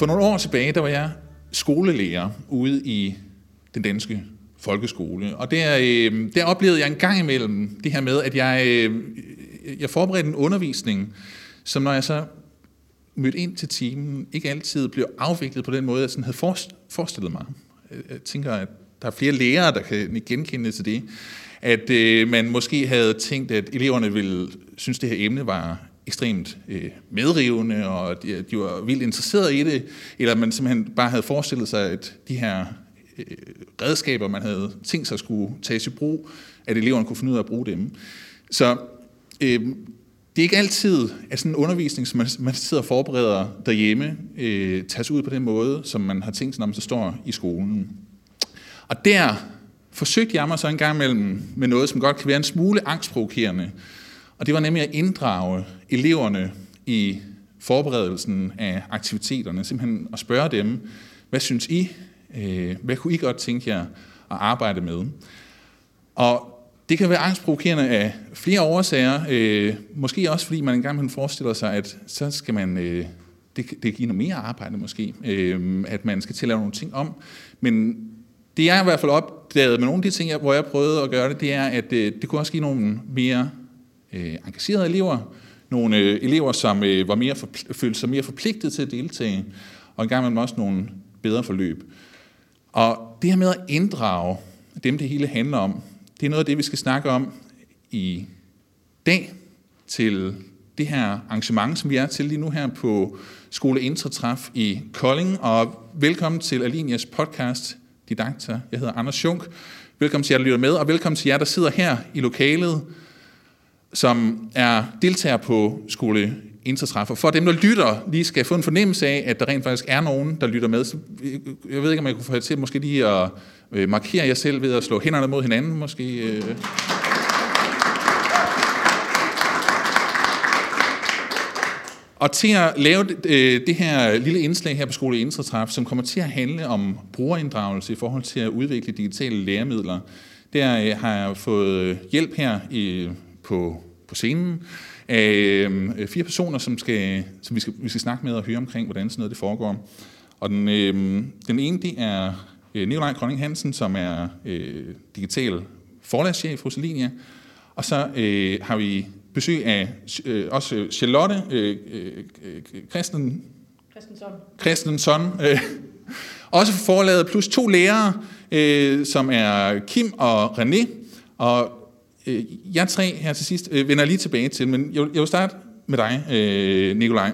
For nogle år tilbage, der var jeg skolelærer ude i den danske folkeskole. Og der, øh, der oplevede jeg en gang imellem det her med, at jeg, øh, jeg forberedte en undervisning, som når jeg så mødte ind til timen, ikke altid blev afviklet på den måde, jeg sådan havde forestillet mig. Jeg tænker, at der er flere lærere, der kan genkende til det. At øh, man måske havde tænkt, at eleverne ville synes, det her emne var ekstremt øh, medrivende, og de, de var vildt interesserede i det, eller man simpelthen bare havde forestillet sig, at de her øh, redskaber, man havde tænkt sig skulle tages i brug, at eleverne kunne finde ud af at bruge dem. Så øh, det er ikke altid, at sådan en undervisning, som man, man sidder og forbereder derhjemme, øh, tages ud på den måde, som man har tænkt sig, når man så står i skolen. Og der forsøgte jeg mig så en gang imellem med noget, som godt kan være en smule angstprovokerende, og det var nemlig at inddrage eleverne i forberedelsen af aktiviteterne, simpelthen at spørge dem, hvad synes I? Øh, hvad kunne I godt tænke jer at arbejde med? Og det kan være angstprovokerende af flere årsager, øh, måske også fordi man engang forestiller sig, at så skal man, øh, det, det giver noget mere arbejde måske, øh, at man skal til at lave nogle ting om. Men det jeg i hvert fald opdaget med nogle af de ting, hvor jeg prøvede at gøre det, det er, at øh, det kunne også give nogle mere øh, engagerede elever, nogle øh, elever, som øh, var mere følte sig mere forpligtet til at deltage, og engang imellem også nogle bedre forløb. Og det her med at inddrage dem, det hele handler om, det er noget af det, vi skal snakke om i dag til det her arrangement, som vi er til lige nu her på Skole Intratræf i Kolding. Og velkommen til Alinias podcast didakter. Jeg hedder Anders Schunk. Velkommen til jer, der lytter med, og velkommen til jer, der sidder her i lokalet som er deltager på skole Intertræffer. For dem, der lytter, lige skal få en fornemmelse af, at der rent faktisk er nogen, der lytter med. Så øh, jeg ved ikke, om jeg kunne få til måske lige at øh, markere jer selv ved at slå hænderne mod hinanden, måske. Øh. Og til at lave det, det her lille indslag her på Skole Intratræf, som kommer til at handle om brugerinddragelse i forhold til at udvikle digitale læremidler, der øh, har jeg fået øh, hjælp her i på, på scenen af fire personer, som, skal, som vi, skal, vi skal snakke med og høre omkring, hvordan sådan noget det foregår. Og den, øh, den ene, det er øh, Nikolaj Grønning Hansen, som er øh, digital forlagschef hos Linia. Og så øh, har vi besøg af øh, også Charlotte øh, øh, Christen, Christensson, Christensson øh, også for forlaget, plus to lærere, øh, som er Kim og René. Og Øh, jeg tre her til sidst øh, vender lige tilbage til, men jeg, jeg vil starte med dig, øh, Nikolaj.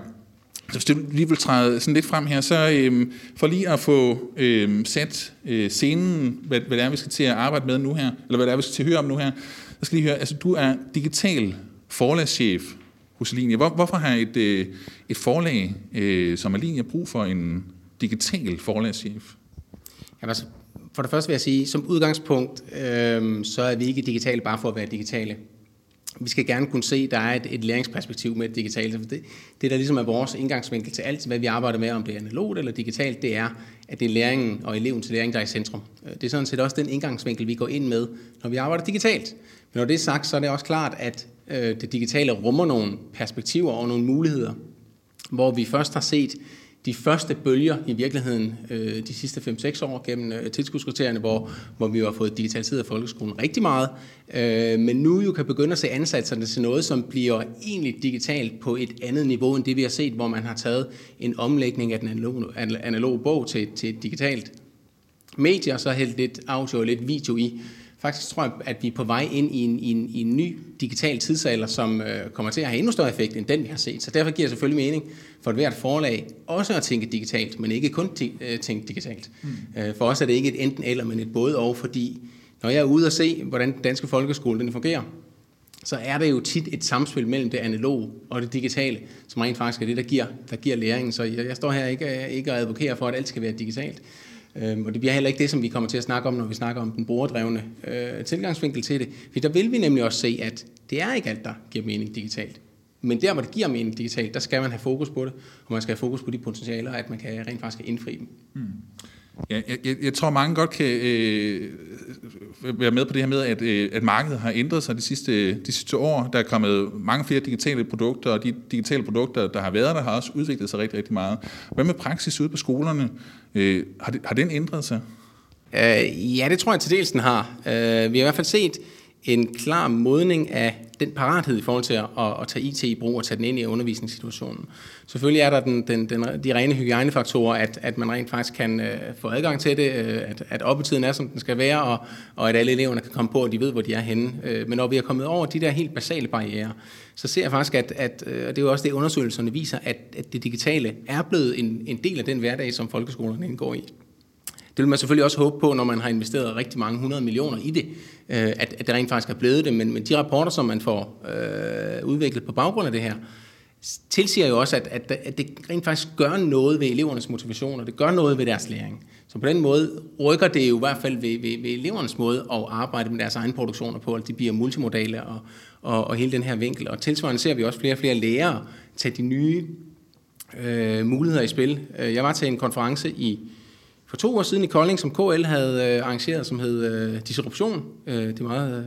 Så hvis du lige vil træde sådan lidt frem her, så øh, for lige at få øh, sat øh, scenen, hvad, hvad det er, vi skal til at arbejde med nu her, eller hvad det er, vi skal til at høre om nu her, så skal lige høre, altså du er digital forlagschef hos Linje. Hvor, hvorfor har et, øh, et forlag øh, som er Linje brug for en digital forlagschef? Jamen altså, for det første vil jeg sige, som udgangspunkt, øh, så er vi ikke digitale bare for at være digitale. Vi skal gerne kunne se, at der er et, et læringsperspektiv med det digitale. Det, det, der ligesom er vores indgangsvinkel til alt, hvad vi arbejder med, om det er analogt eller digitalt, det er, at det er læringen og eleven til læring, der er i centrum. Øh, det er sådan set også den indgangsvinkel, vi går ind med, når vi arbejder digitalt. Men når det er sagt, så er det også klart, at øh, det digitale rummer nogle perspektiver og nogle muligheder, hvor vi først har set de første bølger i virkeligheden øh, de sidste 5-6 år gennem øh, tilskudskriterierne, hvor, hvor vi har fået digitaliseret folkeskolen rigtig meget, øh, men nu jo kan begynde at se ansatserne til noget, som bliver egentlig digitalt på et andet niveau end det, vi har set, hvor man har taget en omlægning af den analoge, analoge bog til, til et digitalt medie, og så hældt lidt audio og lidt video i. Faktisk tror jeg, at vi er på vej ind i en, i en, i en ny digital tidsalder, som øh, kommer til at have endnu større effekt end den, vi har set. Så derfor giver det selvfølgelig mening for et hvert forlag også at tænke digitalt, men ikke kun øh, tænke digitalt. Mm. Øh, for os er det ikke et enten eller, men et både og, fordi når jeg er ude og se, hvordan den danske folkeskole den fungerer, så er det jo tit et samspil mellem det analoge og det digitale, som rent faktisk er det, der giver, der giver læringen. Så jeg, jeg står her ikke, ikke og advokerer for, at alt skal være digitalt. Øhm, og det bliver heller ikke det, som vi kommer til at snakke om, når vi snakker om den brugerdrevne øh, tilgangsvinkel til det. For der vil vi nemlig også se, at det er ikke alt, der giver mening digitalt. Men der, hvor det giver mening digitalt, der skal man have fokus på det, og man skal have fokus på de potentialer, at man kan rent faktisk indfri dem. Hmm. Ja, jeg, jeg, jeg tror, mange godt kan øh, være med på det her med, at, øh, at markedet har ændret sig de sidste, de sidste år. Der er kommet mange flere digitale produkter, og de digitale produkter, der har været der, har også udviklet sig rigtig, rigtig meget. Hvad med praksis ude på skolerne? Øh, har, de, har den ændret sig? Øh, ja, det tror jeg til dels den har. Øh, vi har i hvert fald set en klar modning af den parathed i forhold til at, at, at tage IT i brug og tage den ind i undervisningssituationen. Selvfølgelig er der den, den, den, de rene hygiejnefaktorer, at, at man rent faktisk kan øh, få adgang til det, øh, at, at oppetiden er, som den skal være, og, og at alle eleverne kan komme på, og de ved, hvor de er henne. Øh, men når vi er kommet over de der helt basale barriere, så ser jeg faktisk, at, at øh, og det er jo også det, undersøgelserne viser, at, at det digitale er blevet en, en del af den hverdag, som folkeskolerne indgår i. Det vil man selvfølgelig også håbe på, når man har investeret rigtig mange hundrede millioner i det, øh, at, at det rent faktisk er blevet det. Men, men de rapporter, som man får øh, udviklet på baggrund af det her, tilsiger jo også, at, at, at det rent faktisk gør noget ved elevernes motivation, og det gør noget ved deres læring. Så på den måde rykker det jo i hvert fald ved, ved, ved elevernes måde at arbejde med deres egen produktioner på, at de bliver multimodale og, og, og hele den her vinkel. Og tilsvarende ser vi også flere og flere lærere tage de nye øh, muligheder i spil. Øh, jeg var til en konference i for to år siden i Kolding, som KL havde øh, arrangeret, som hed øh, Disruption. Øh, det er meget øh,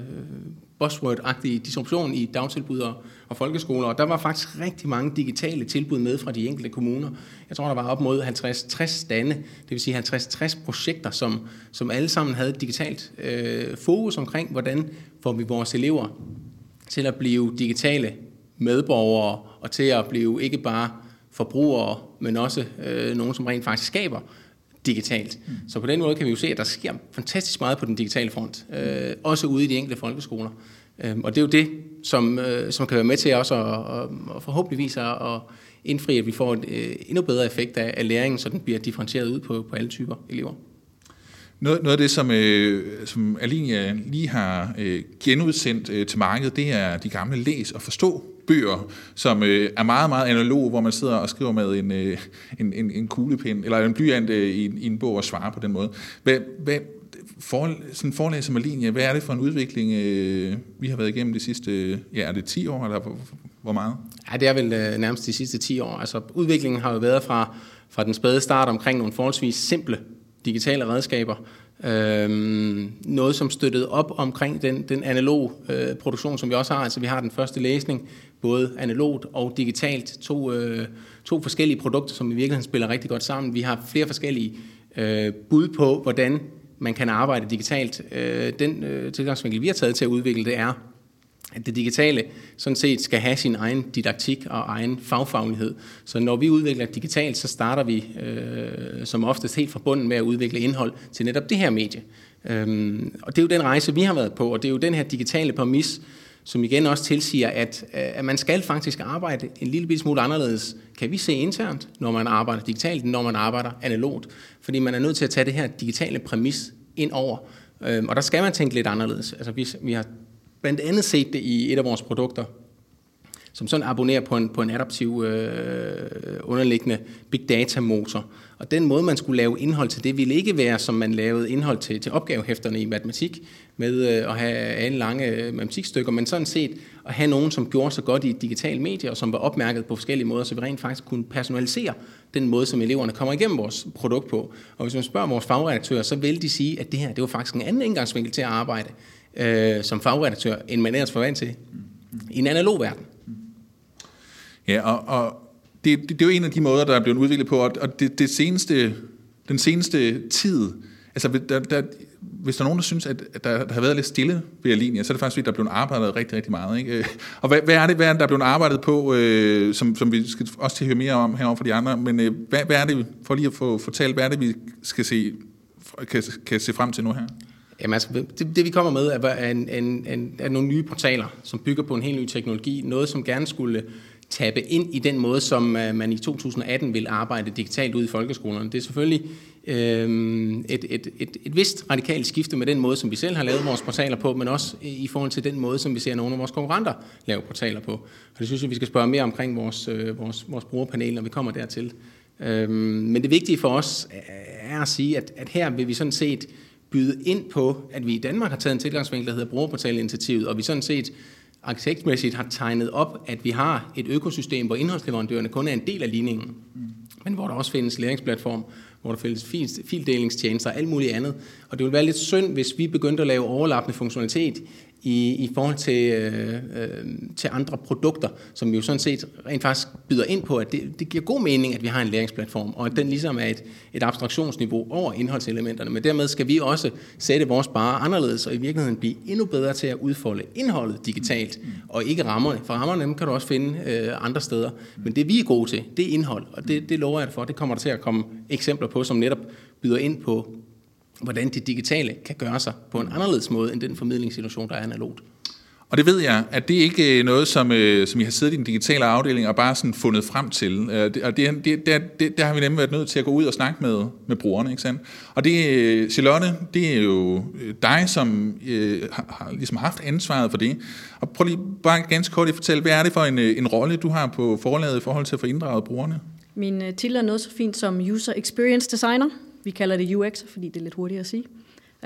buzzword-agtig disruption i dagtilbud og, og folkeskoler. Og der var faktisk rigtig mange digitale tilbud med fra de enkelte kommuner. Jeg tror, der var op mod 50-60 stande, det vil sige 50-60 projekter, som, som alle sammen havde et digitalt øh, fokus omkring, hvordan får vi vores elever til at blive digitale medborgere og til at blive ikke bare forbrugere, men også øh, nogen, som rent faktisk skaber digitalt. Mm. Så på den måde kan vi jo se, at der sker fantastisk meget på den digitale front, øh, også ude i de enkelte folkeskoler. Øh, og det er jo det, som, øh, som kan være med til også at, at, at forhåbentligvis at, at indfri, at vi får en øh, endnu bedre effekt af, af læringen, så den bliver differentieret ud på, på alle typer elever. Noget, noget af det, som, øh, som Alinea lige har øh, genudsendt øh, til markedet, det er de gamle læs- og forstå bøger, som øh, er meget, meget analog, hvor man sidder og skriver med en, øh, en, en, en kuglepind, eller en blyant øh, i, i en bog og svarer på den måde. Hvad, hvad, for, sådan forlæser som linje, hvad er det for en udvikling, øh, vi har været igennem de sidste, ja, er det 10 år, eller hvor, hvor meget? Ja, det er vel øh, nærmest de sidste 10 år. Altså, udviklingen har jo været fra, fra den spæde start omkring nogle forholdsvis simple digitale redskaber, Øhm, noget, som støttede op omkring den, den analog øh, produktion, som vi også har. Altså vi har den første læsning, både analogt og digitalt. To, øh, to forskellige produkter, som i virkeligheden spiller rigtig godt sammen. Vi har flere forskellige øh, bud på, hvordan man kan arbejde digitalt. Øh, den øh, tilgangsvinkel, vi har taget til at udvikle, det er, at det digitale sådan set skal have sin egen didaktik og egen fagfaglighed. Så når vi udvikler digitalt, så starter vi øh, som oftest helt fra bunden med at udvikle indhold til netop det her medie. Øhm, og det er jo den rejse, vi har været på, og det er jo den her digitale præmis, som igen også tilsiger, at, øh, at man skal faktisk arbejde en lille smule anderledes, kan vi se internt, når man arbejder digitalt, når man arbejder analogt. Fordi man er nødt til at tage det her digitale præmis ind over. Øhm, og der skal man tænke lidt anderledes. Altså, vi, vi har blandt andet set det i et af vores produkter, som sådan abonnerer på en, på en adaptiv øh, underliggende big data motor. Og den måde, man skulle lave indhold til det, ville ikke være, som man lavede indhold til, til opgavehæfterne i matematik, med øh, at have en lange øh, matematikstykker, men sådan set at have nogen, som gjorde så godt i digitale medier, og som var opmærket på forskellige måder, så vi rent faktisk kunne personalisere den måde, som eleverne kommer igennem vores produkt på. Og hvis man spørger vores fagredaktører, så vil de sige, at det her det var faktisk en anden indgangsvinkel til at arbejde øh, som fagredaktør, end man ellers forvant til i en analog verden. Ja, og, og det, det, det er jo en af de måder, der er blevet udviklet på, og det, det seneste, den seneste tid, altså der, der, hvis der er nogen, der synes, at der, der har været lidt stille ved Alinia, så er det faktisk, fordi der er blevet arbejdet rigtig, rigtig meget. Ikke? Øh, og hvad, hvad er det, hvad er det, der er blevet arbejdet på, øh, som, som vi skal også til at høre mere om herovre for de andre, men øh, hvad, hvad er det, for lige at få fortalt, hvad er det, vi skal se, kan, kan se frem til nu her? Jamen altså, det, det vi kommer med er, en, en, en, er nogle nye portaler, som bygger på en helt ny teknologi. Noget, som gerne skulle tappe ind i den måde, som øh, man i 2018 vil arbejde digitalt ud i folkeskolerne. Det er selvfølgelig øh, et, et, et, et vist radikalt skifte med den måde, som vi selv har lavet vores portaler på, men også i forhold til den måde, som vi ser nogle af vores konkurrenter lave portaler på. Og det synes jeg, vi skal spørge mere omkring vores, øh, vores, vores brugerpanel, når vi kommer dertil. Øh, men det vigtige for os øh, er at sige, at, at her vil vi sådan set byde ind på, at vi i Danmark har taget en tilgangsvinkel, der hedder brugerportalinitiativet, og vi sådan set arkitektmæssigt har tegnet op, at vi har et økosystem, hvor indholdsleverandørerne kun er en del af ligningen, men hvor der også findes læringsplatform, hvor der findes fildelingstjenester og alt muligt andet. Og det ville være lidt synd, hvis vi begyndte at lave overlappende funktionalitet i, i forhold til, øh, øh, til andre produkter, som vi jo sådan set rent faktisk byder ind på, at det, det giver god mening, at vi har en læringsplatform, og at den ligesom er et, et abstraktionsniveau over indholdselementerne. Men dermed skal vi også sætte vores bare anderledes, og i virkeligheden blive endnu bedre til at udfolde indholdet digitalt, og ikke rammerne. For rammerne dem kan du også finde øh, andre steder. Men det vi er gode til, det er indhold, og det, det lover jeg for. Det kommer der til at komme eksempler på, som netop byder ind på hvordan det digitale kan gøre sig på en anderledes måde end den formidlingssituation, der er analogt. Og det ved jeg, at det ikke er noget, som, øh, som I har siddet i den digitale afdeling og bare sådan fundet frem til. Øh, og det, det, der, det, der har vi nemlig været nødt til at gå ud og snakke med, med brugerne. Ikke sandt? Og det, øh, Charlotte, det er jo dig, som øh, har, har ligesom haft ansvaret for det. Og prøv lige bare ganske kort at fortælle, hvad er det for en, en rolle, du har på forlaget i forhold til at få inddraget brugerne? Min titel er noget så fint som User Experience Designer. Vi kalder det UX, fordi det er lidt hurtigere at sige.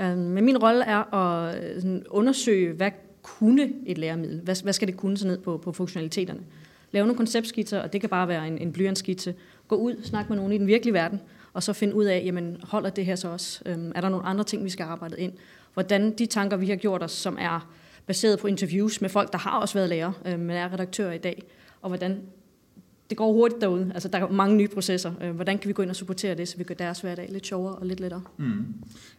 Øhm, men min rolle er at øh, undersøge, hvad kunne et læremiddel? Hvad, hvad skal det kunne så ned på, på funktionaliteterne? Lave nogle konceptskitser, og det kan bare være en, en blyantskitse. Gå ud, snak med nogen i den virkelige verden, og så finde ud af, jamen, holder det her så også? Øhm, er der nogle andre ting, vi skal arbejde ind? Hvordan de tanker, vi har gjort os, som er baseret på interviews med folk, der har også været lærer, øh, men er redaktører i dag, og hvordan det går hurtigt derude. Altså, der er mange nye processer. Øh, hvordan kan vi gå ind og supportere det, så vi gør deres hverdag lidt sjovere og lidt lettere? Mm.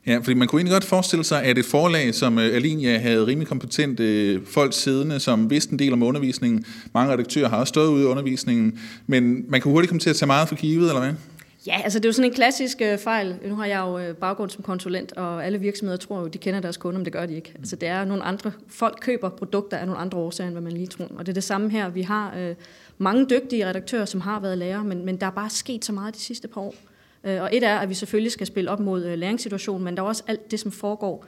Ja, fordi man kunne egentlig godt forestille sig, at et forlag som øh, Alinia havde rimelig kompetente øh, folk siddende, som vidste en del om undervisningen. Mange redaktører har også stået ude i undervisningen, men man kan hurtigt komme til at tage meget for givet, eller hvad? Ja, altså det er jo sådan en klassisk øh, fejl. Nu har jeg jo øh, baggrund som konsulent, og alle virksomheder tror jo, de kender deres kunder, men det gør de ikke. Altså det er nogle andre, folk køber produkter af nogle andre årsager, end hvad man lige tror. Og det er det samme her. Vi har øh, mange dygtige redaktører, som har været lærere, men, men der er bare sket så meget de sidste par år. Øh, og et er, at vi selvfølgelig skal spille op mod øh, læringssituationen, men der er også alt det, som foregår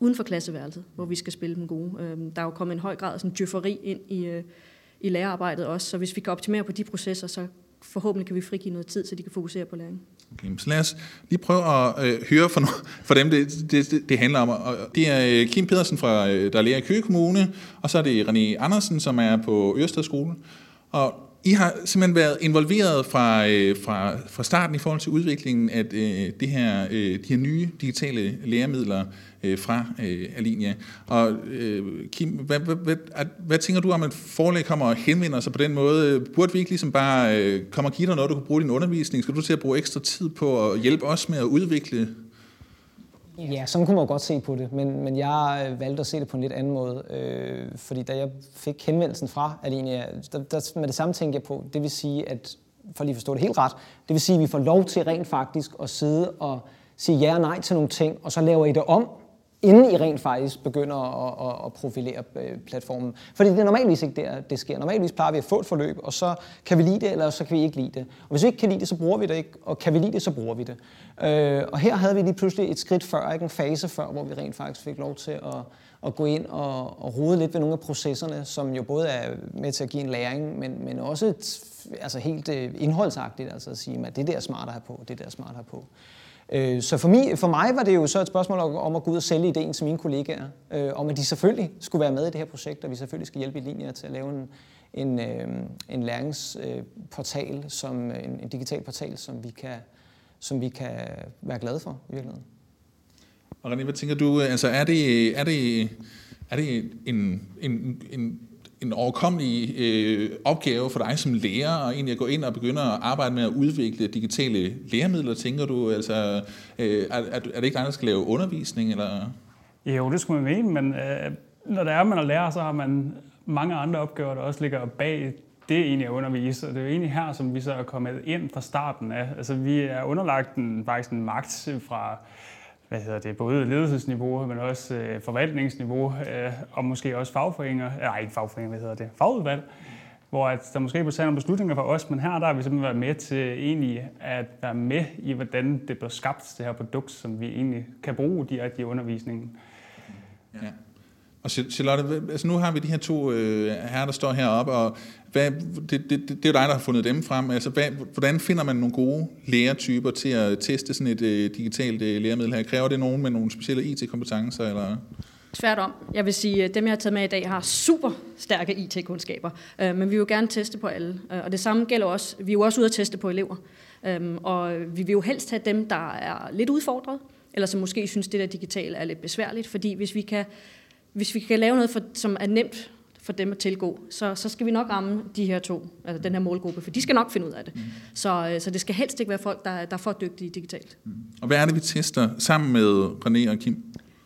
uden for klasseværelset, hvor vi skal spille dem gode. Øh, der er jo kommet en høj grad af sådan djøfferi ind i, øh, i lærerarbejdet også, så hvis vi kan optimere på de processer, så forhåbentlig kan vi frigive noget tid, så de kan fokusere på læring. Okay, så lad os lige prøve at øh, høre for, for dem, det, det, det handler om. Og det er øh, Kim Pedersen, fra, øh, der lærer i Køge Kommune, og så er det René Andersen, som er på Ørsted Skole. Og I har simpelthen været involveret fra, øh, fra, fra starten i forhold til udviklingen af øh, det her, øh, de her nye digitale læremidler øh, fra øh, Alinia. Og øh, Kim, hvad, hvad, hvad, hvad tænker du om, at forlag kommer og henvender sig på den måde? Burde vi ikke ligesom bare øh, komme og give dig noget, du kan bruge i din undervisning? Skal du til at bruge ekstra tid på at hjælpe os med at udvikle Ja, sådan kunne man jo godt se på det, men, men jeg øh, valgte at se det på en lidt anden måde. Øh, fordi da jeg fik henvendelsen fra Alinia, der, der med det samme tænkte jeg på, det vil sige, at for lige at forstå det helt ret, det vil sige, at vi får lov til rent faktisk at sidde og sige ja og nej til nogle ting, og så laver I det om, inden I rent faktisk begynder at, at, at profilere øh, platformen. Fordi det er normalvis ikke der, det sker. Normalvis plejer vi at få et forløb, og så kan vi lide det, eller så kan vi ikke lide det. Og hvis vi ikke kan lide det, så bruger vi det ikke, og kan vi lide det, så bruger vi det. Øh, og her havde vi lige pludselig et skridt før, ikke en fase før, hvor vi rent faktisk fik lov til at, at gå ind og, og rode lidt ved nogle af processerne, som jo både er med til at give en læring, men, men også et, altså helt øh, indholdsagtigt, altså at sige, at det der er smart at have på, det der er smart at have på. Øh, så for mig, for mig var det jo så et spørgsmål om at gå ud og sælge ideen til mine kollegaer, øh, om at de selvfølgelig skulle være med i det her projekt, og vi selvfølgelig skal hjælpe i linjer til at lave en, en, øh, en læringsportal, øh, som, en, en digital portal, som vi, kan, som vi kan være glade for i virkeligheden. Og René, hvad tænker du, altså er det, er det, er det en, en, en en overkommelig øh, opgave for dig som lærer, og egentlig at gå ind og begynde at arbejde med at udvikle digitale læremidler, tænker du? Altså, øh, er, er, det ikke dig, der skal lave undervisning? Eller? Jo, det skulle man mene, men øh, når der er, man er lærer, så har man mange andre opgaver, der også ligger bag det egentlig at undervise, og det er jo egentlig her, som vi så er kommet ind fra starten af. Altså, vi er underlagt en, faktisk en magt fra hvad hedder det, både ledelsesniveau, men også øh, forvaltningsniveau, øh, og måske også fagforeninger, øh, nej ikke fagforeninger, hvad hedder det, fagudvalg, hvor at der måske bliver taget nogle beslutninger for os, men her der har vi simpelthen været med til egentlig at være med i, hvordan det bliver skabt, det her produkt, som vi egentlig kan bruge direkte i undervisningen. Ja. Og Charlotte, altså nu har vi de her to øh, herrer, der står heroppe, og hvad, det, det, det, det er jo dig, der har fundet dem frem. Altså, hvad, hvordan finder man nogle gode lærertyper til at teste sådan et øh, digitalt øh, læremiddel her? Kræver det nogen med nogle specielle IT-kompetencer? Eller? Tværtom. Jeg vil sige, at dem, jeg har taget med i dag, har super stærke IT-kundskaber. Øh, men vi vil jo gerne teste på alle. Øh, og det samme gælder også, vi er jo også ude at teste på elever. Øh, og vi vil jo helst have dem, der er lidt udfordret, eller som måske synes, det der digitale er lidt besværligt, fordi hvis vi kan, hvis vi kan lave noget, for, som er nemt for dem at tilgå, så, så skal vi nok ramme de her to, altså den her målgruppe, for de skal nok finde ud af det. Mm. Så, øh, så det skal helst ikke være folk, der, der er for dygtige digitalt. Mm. Og hvad er det, vi tester sammen med René og Kim?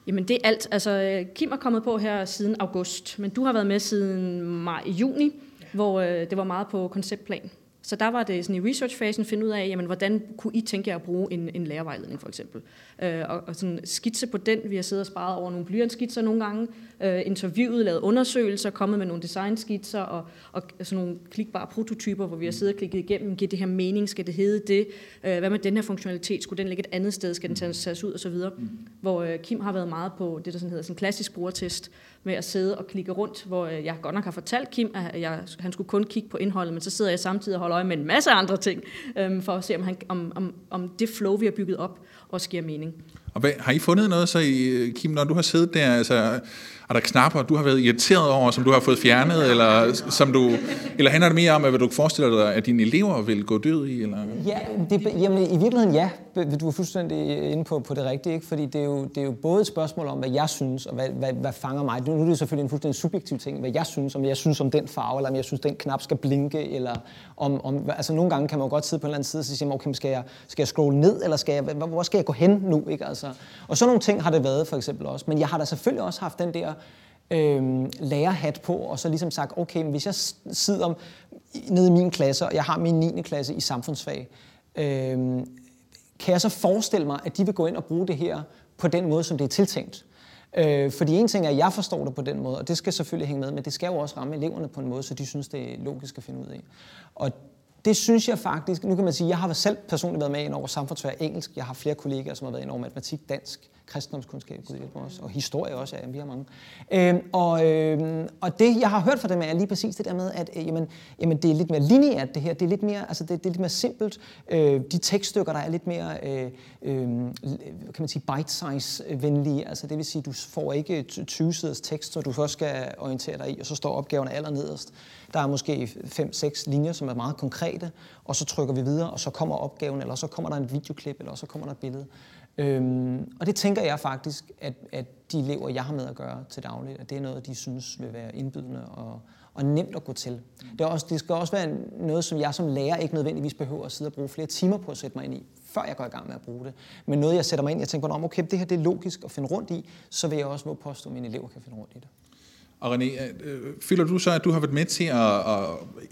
Jamen det er alt. Altså Kim er kommet på her siden august, men du har været med siden maj-juni, hvor øh, det var meget på konceptplan. Så der var det sådan i researchfasen finde ud af, jamen, hvordan kunne I tænke jer at bruge en, en lærervejledning for eksempel. Øh, og, og sådan skitse på den, vi har siddet og sparet over nogle blyantskitser nogle gange, øh, interviewet, lavet undersøgelser, kommet med nogle designskitser og, og sådan nogle klikbare prototyper, hvor vi har siddet og klikket igennem, giver det her mening, skal det hedde det, øh, hvad med den her funktionalitet, skulle den ligge et andet sted, skal den tages ud? Osv. Mm. Hvor øh, Kim har været meget på det, der sådan hedder sådan en klassisk brugertest, med at sidde og klikke rundt, hvor øh, jeg godt nok har fortalt Kim, at jeg, han skulle kun kigge på indholdet, men så sidder jeg samtidig og holder øje med en masse andre ting, øhm, for at se, om, han, om, om, om det flow, vi har bygget op, også giver mening. Og hvad, har I fundet noget så, i, Kim, når du har siddet der, altså er der knapper, du har været irriteret over, som du har fået fjernet, eller, som du, eller handler det mere om, hvad du forestiller dig, at dine elever vil gå død i? Eller? Ja, det, jamen, i virkeligheden ja. Du er fuldstændig inde på, på det rigtige, ikke? fordi det er, jo, det er jo både et spørgsmål om, hvad jeg synes, og hvad, hvad, hvad fanger mig. Nu er det selvfølgelig en fuldstændig subjektiv ting, hvad jeg synes, om jeg synes om den farve, eller om jeg synes, den knap skal blinke, eller om, om altså nogle gange kan man jo godt sidde på en eller anden side og sige, okay, skal jeg, skal jeg scrolle ned, eller skal jeg, hvor skal jeg gå hen nu? Ikke? Altså, og sådan nogle ting har det været for eksempel også. Men jeg har da selvfølgelig også haft den der øh, lærerhat på, og så ligesom sagt, okay, men hvis jeg sidder nede i min klasse, og jeg har min 9. klasse i samfundsfag, øh, kan jeg så forestille mig, at de vil gå ind og bruge det her på den måde, som det er tiltænkt? Øh, fordi en ting er, at jeg forstår det på den måde, og det skal selvfølgelig hænge med, men det skal jo også ramme eleverne på en måde, så de synes, det er logisk at finde ud af. Og det synes jeg faktisk, nu kan man sige, jeg har selv personligt været med ind over samfundsfag engelsk, jeg har flere kollegaer, som har været ind over matematik, dansk, kristendomskundskab, Gud hjælpe os, og historie også, ja, vi har mange. Øhm, og, øhm, og det, jeg har hørt fra dem, er lige præcis det der med, at øh, jamen, jamen, det er lidt mere lineært, det her. Det er lidt mere, altså, det, det er lidt mere simpelt. Øh, de tekststykker, der er lidt mere, øh, øh, kan man sige, bite-size-venlige. Altså, det vil sige, du får ikke 20 siders tekst, så du først skal orientere dig i, og så står opgaven allernederst. Der er måske 5-6 linjer, som er meget konkrete, og så trykker vi videre, og så kommer opgaven, eller så kommer der en videoklip, eller så kommer der et billede. Øhm, og det tænker jeg faktisk, at, at de elever, jeg har med at gøre til dagligt, at det er noget, de synes vil være indbydende og, og nemt at gå til. Det, er også, det skal også være noget, som jeg som lærer ikke nødvendigvis behøver at sidde og bruge flere timer på at sætte mig ind i, før jeg går i gang med at bruge det. Men noget, jeg sætter mig ind, jeg tænker, okay, det her det er logisk at finde rundt i, så vil jeg også våge påstå, at mine elever kan finde rundt i det. Og René, øh, øh, føler du så, at du har været med til at, at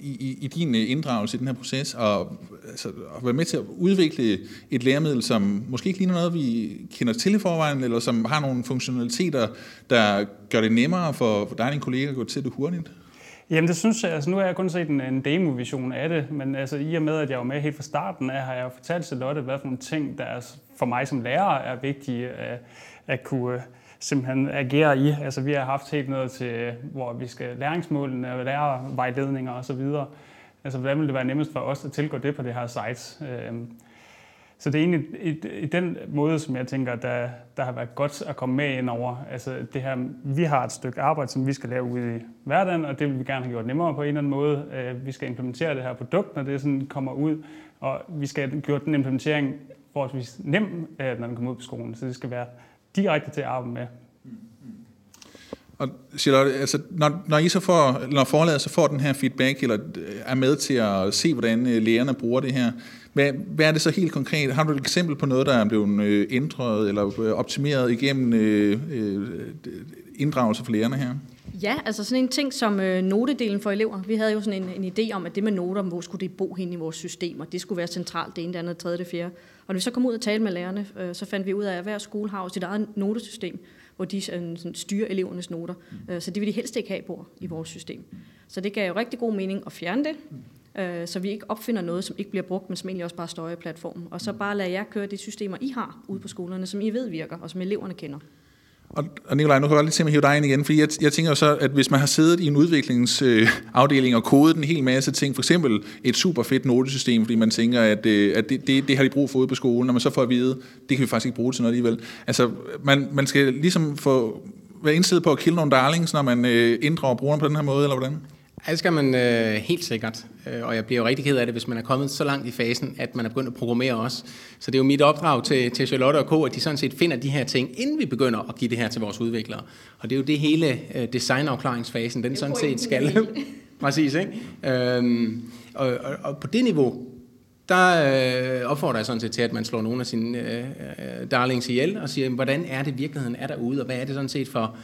i, i din øh, inddragelse i den her proces, og altså, at være med til at udvikle et læremiddel, som måske ikke ligner noget, vi kender til i forvejen, eller som har nogle funktionaliteter, der gør det nemmere for, for dig og dine kolleger at gå til det hurtigt? Jamen det synes jeg, altså nu har jeg kun set en, en demo-vision af det, men altså i og med, at jeg var med helt fra starten af, har jeg fortalt til Lotte, hvad for nogle ting, der er for mig som lærer er vigtige at, at kunne øh, simpelthen agerer i. Altså vi har haft helt noget til, hvor vi skal læringsmålene og lærervejledninger osv. Altså hvordan vil det være nemmest for os at tilgå det på det her site? Øhm, så det er egentlig i, i den måde, som jeg tænker, der, der har været godt at komme med ind over. Altså det her, vi har et stykke arbejde, som vi skal lave ude i hverdagen, og det vil vi gerne have gjort nemmere på en eller anden måde. Øh, vi skal implementere det her produkt, når det sådan kommer ud, og vi skal have gjort den implementering forholdsvis nem, øh, når den kommer ud på skolen. Så det skal være direkte til at arbejde med. Og Charlotte, altså, når, når, I så får, når forladet så får den her feedback, eller øh, er med til at se, hvordan øh, lærerne bruger det her, hvad, hvad er det så helt konkret? Har du et eksempel på noget, der er blevet øh, ændret eller optimeret igennem øh, inddragelse for lærerne her? Ja, altså sådan en ting som øh, notedelen for elever. Vi havde jo sådan en, en idé om, at det med noter, hvor skulle det bo hen i vores system, og det skulle være centralt, det ene, det andet, det tredje, det fjerde. Og når vi så kom ud og talte med lærerne, øh, så fandt vi ud af, at hver skole har sit eget notesystem, hvor de øh, sådan, styrer elevernes noter. Mm. Øh, så det vil de helst ikke have på i vores system. Så det gav jo rigtig god mening at fjerne det, øh, så vi ikke opfinder noget, som ikke bliver brugt, men som egentlig også bare står i platformen. Og så bare lade jer køre de systemer, I har ude på skolerne, som I ved virker, og som eleverne kender. Og, og Nikolaj, nu kan jeg godt lige se mig hive dig ind igen, fordi jeg, jeg tænker jo så, at hvis man har siddet i en udviklingsafdeling øh, og kodet en hel masse ting, for eksempel et super fedt notesystem, fordi man tænker, at, øh, at det, det, det har de brug for ude på skolen, og man så får at vide, det kan vi faktisk ikke bruge til noget alligevel. Altså, man, man skal ligesom få være indstillet på at kille nogle darlings, når man øh, inddrager brugerne på den her måde, eller hvordan? Det skal man øh, helt sikkert. Øh, og jeg bliver jo rigtig ked af det, hvis man er kommet så langt i fasen, at man er begyndt at programmere også. Så det er jo mit opdrag til, til Charlotte og Co., at de sådan set finder de her ting, inden vi begynder at give det her til vores udviklere. Og det er jo det hele øh, designafklaringsfasen, den sådan set skal. Præcis, ikke? Øhm, og, og, og på det niveau, der øh, opfordrer jeg sådan set til, at man slår nogle af sine øh, øh darlings ihjel og siger, hvordan er det virkeligheden er derude, og hvad er det sådan set for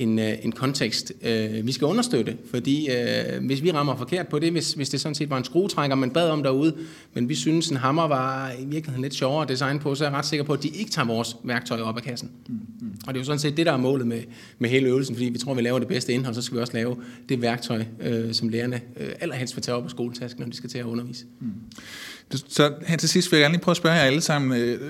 en, øh, en kontekst, øh, vi skal understøtte. Fordi øh, hvis vi rammer forkert på det, hvis, hvis det sådan set var en skruetrækker, man bad om derude, men vi synes, en hammer var i virkeligheden lidt sjovere at designe på, så er jeg ret sikker på, at de ikke tager vores værktøj op af kassen. Mm, mm. Og det er jo sådan set det, der er målet med, med hele øvelsen, fordi vi tror, vi laver det bedste indhold, så skal vi også lave det værktøj, øh, som lærerne øh, allerhelst vil tage op af skoletasken, når de skal til at undervise. Mm. Så her til sidst vil jeg gerne lige prøve at spørge jer alle sammen øh,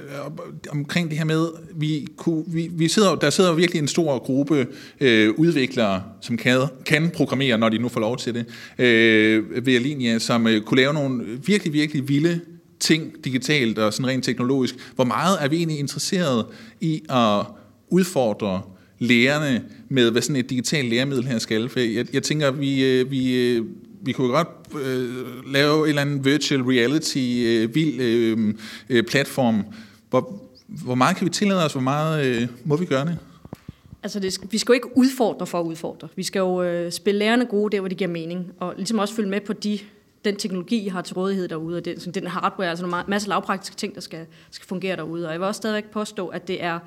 omkring det her med, vi, kunne, vi, vi sidder, der sidder virkelig en stor gruppe øh, udviklere, som kan, kan programmere, når de nu får lov til det, øh, ved Alinia, som øh, kunne lave nogle virkelig, virkelig vilde ting digitalt og sådan rent teknologisk. Hvor meget er vi egentlig interesseret i at udfordre lærerne med, hvad sådan et digitalt læremiddel her skal? For jeg, jeg tænker, vi, øh, vi øh, vi kunne godt øh, lave en eller anden virtual reality øh, vild øh, øh, platform. Hvor, hvor meget kan vi tillade os? Hvor meget øh, må vi gøre det? Altså, det, vi skal jo ikke udfordre for at udfordre. Vi skal jo øh, spille lærerne gode der, hvor det giver mening. Og ligesom også følge med på de, den teknologi, I har til rådighed derude. Og den, den hardware, altså en masse lavpraktiske ting, der skal, skal fungere derude. Og jeg vil også stadigvæk påstå, at det er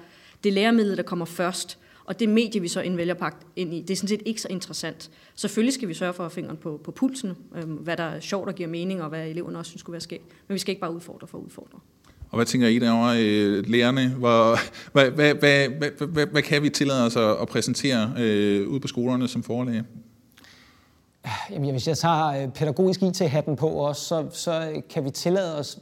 det læremiddel, der kommer først. Og det medie, vi så indvælger pagt ind i, det er sådan set ikke så interessant. Selvfølgelig skal vi sørge for at have fingeren på, på pulsen, øh, hvad der er sjovt og giver mening, og hvad eleverne også synes skulle være skægt. Men vi skal ikke bare udfordre for at udfordre. Og hvad tænker I derovre, øh, lærerne? Hvor, hvad, hvad, hvad, hvad, hvad, hvad kan vi tillade os at, at præsentere øh, ud på skolerne som forlæge? Jamen, hvis jeg tager øh, pædagogisk IT-hatten på også, så, så øh, kan vi tillade os...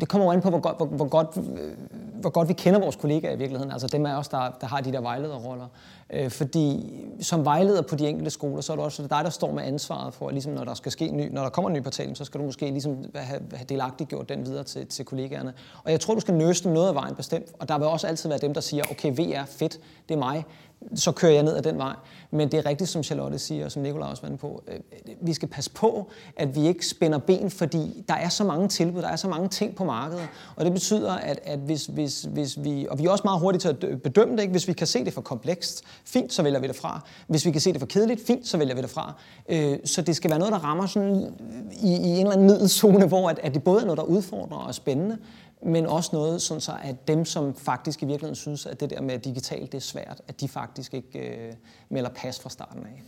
Det kommer jo an på, hvor godt, hvor, hvor, godt, øh, hvor godt vi kender vores kollegaer i virkeligheden. Altså dem af os, der, der har de der vejlederroller. Øh, fordi som vejleder på de enkelte skoler, så er det også dig, der står med ansvaret for, at ligesom, når der skal ske ny, når der kommer en ny portal, så skal du måske ligesom have, have delagtigt gjort den videre til, til kollegaerne. Og jeg tror, du skal nøste noget af vejen bestemt. Og der vil også altid være dem, der siger, okay, VR, fedt, det er mig så kører jeg ned ad den vej. Men det er rigtigt, som Charlotte siger, og som Nicolaj også var på. Øh, vi skal passe på, at vi ikke spænder ben, fordi der er så mange tilbud, der er så mange ting på markedet. Og det betyder, at, at hvis, hvis, hvis vi... Og vi er også meget hurtige til at bedømme det. Ikke? Hvis vi kan se det for komplekst, fint, så vælger vi det fra. Hvis vi kan se det for kedeligt, fint, så vælger vi det fra. Øh, så det skal være noget, der rammer sådan i, i en eller anden middelsone, hvor at, at det både er noget, der udfordrer og er spændende, men også noget, sådan så at dem, som faktisk i virkeligheden synes, at det der med digitalt det er svært, at de faktisk ikke øh, melder pas fra starten af.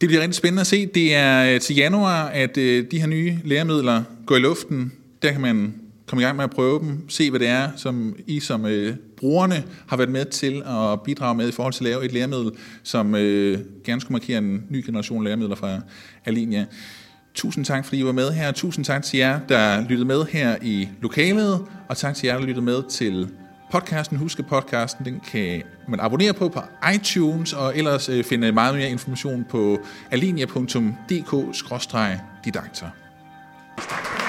Det bliver rigtig spændende at se. Det er øh, til januar, at øh, de her nye læremidler går i luften. Der kan man komme i gang med at prøve dem, se hvad det er, som I som øh, brugerne har været med til at bidrage med i forhold til at lave et læremiddel, som øh, gerne skulle markere en ny generation læremidler fra Alinia. Tusind tak, fordi I var med her. Tusind tak til jer, der lyttede med her i lokalet, og tak til jer, der lyttede med til podcasten. Husk, at podcasten den kan man abonnere på på iTunes, og ellers øh, finde meget mere information på alinea.dk-didaktor.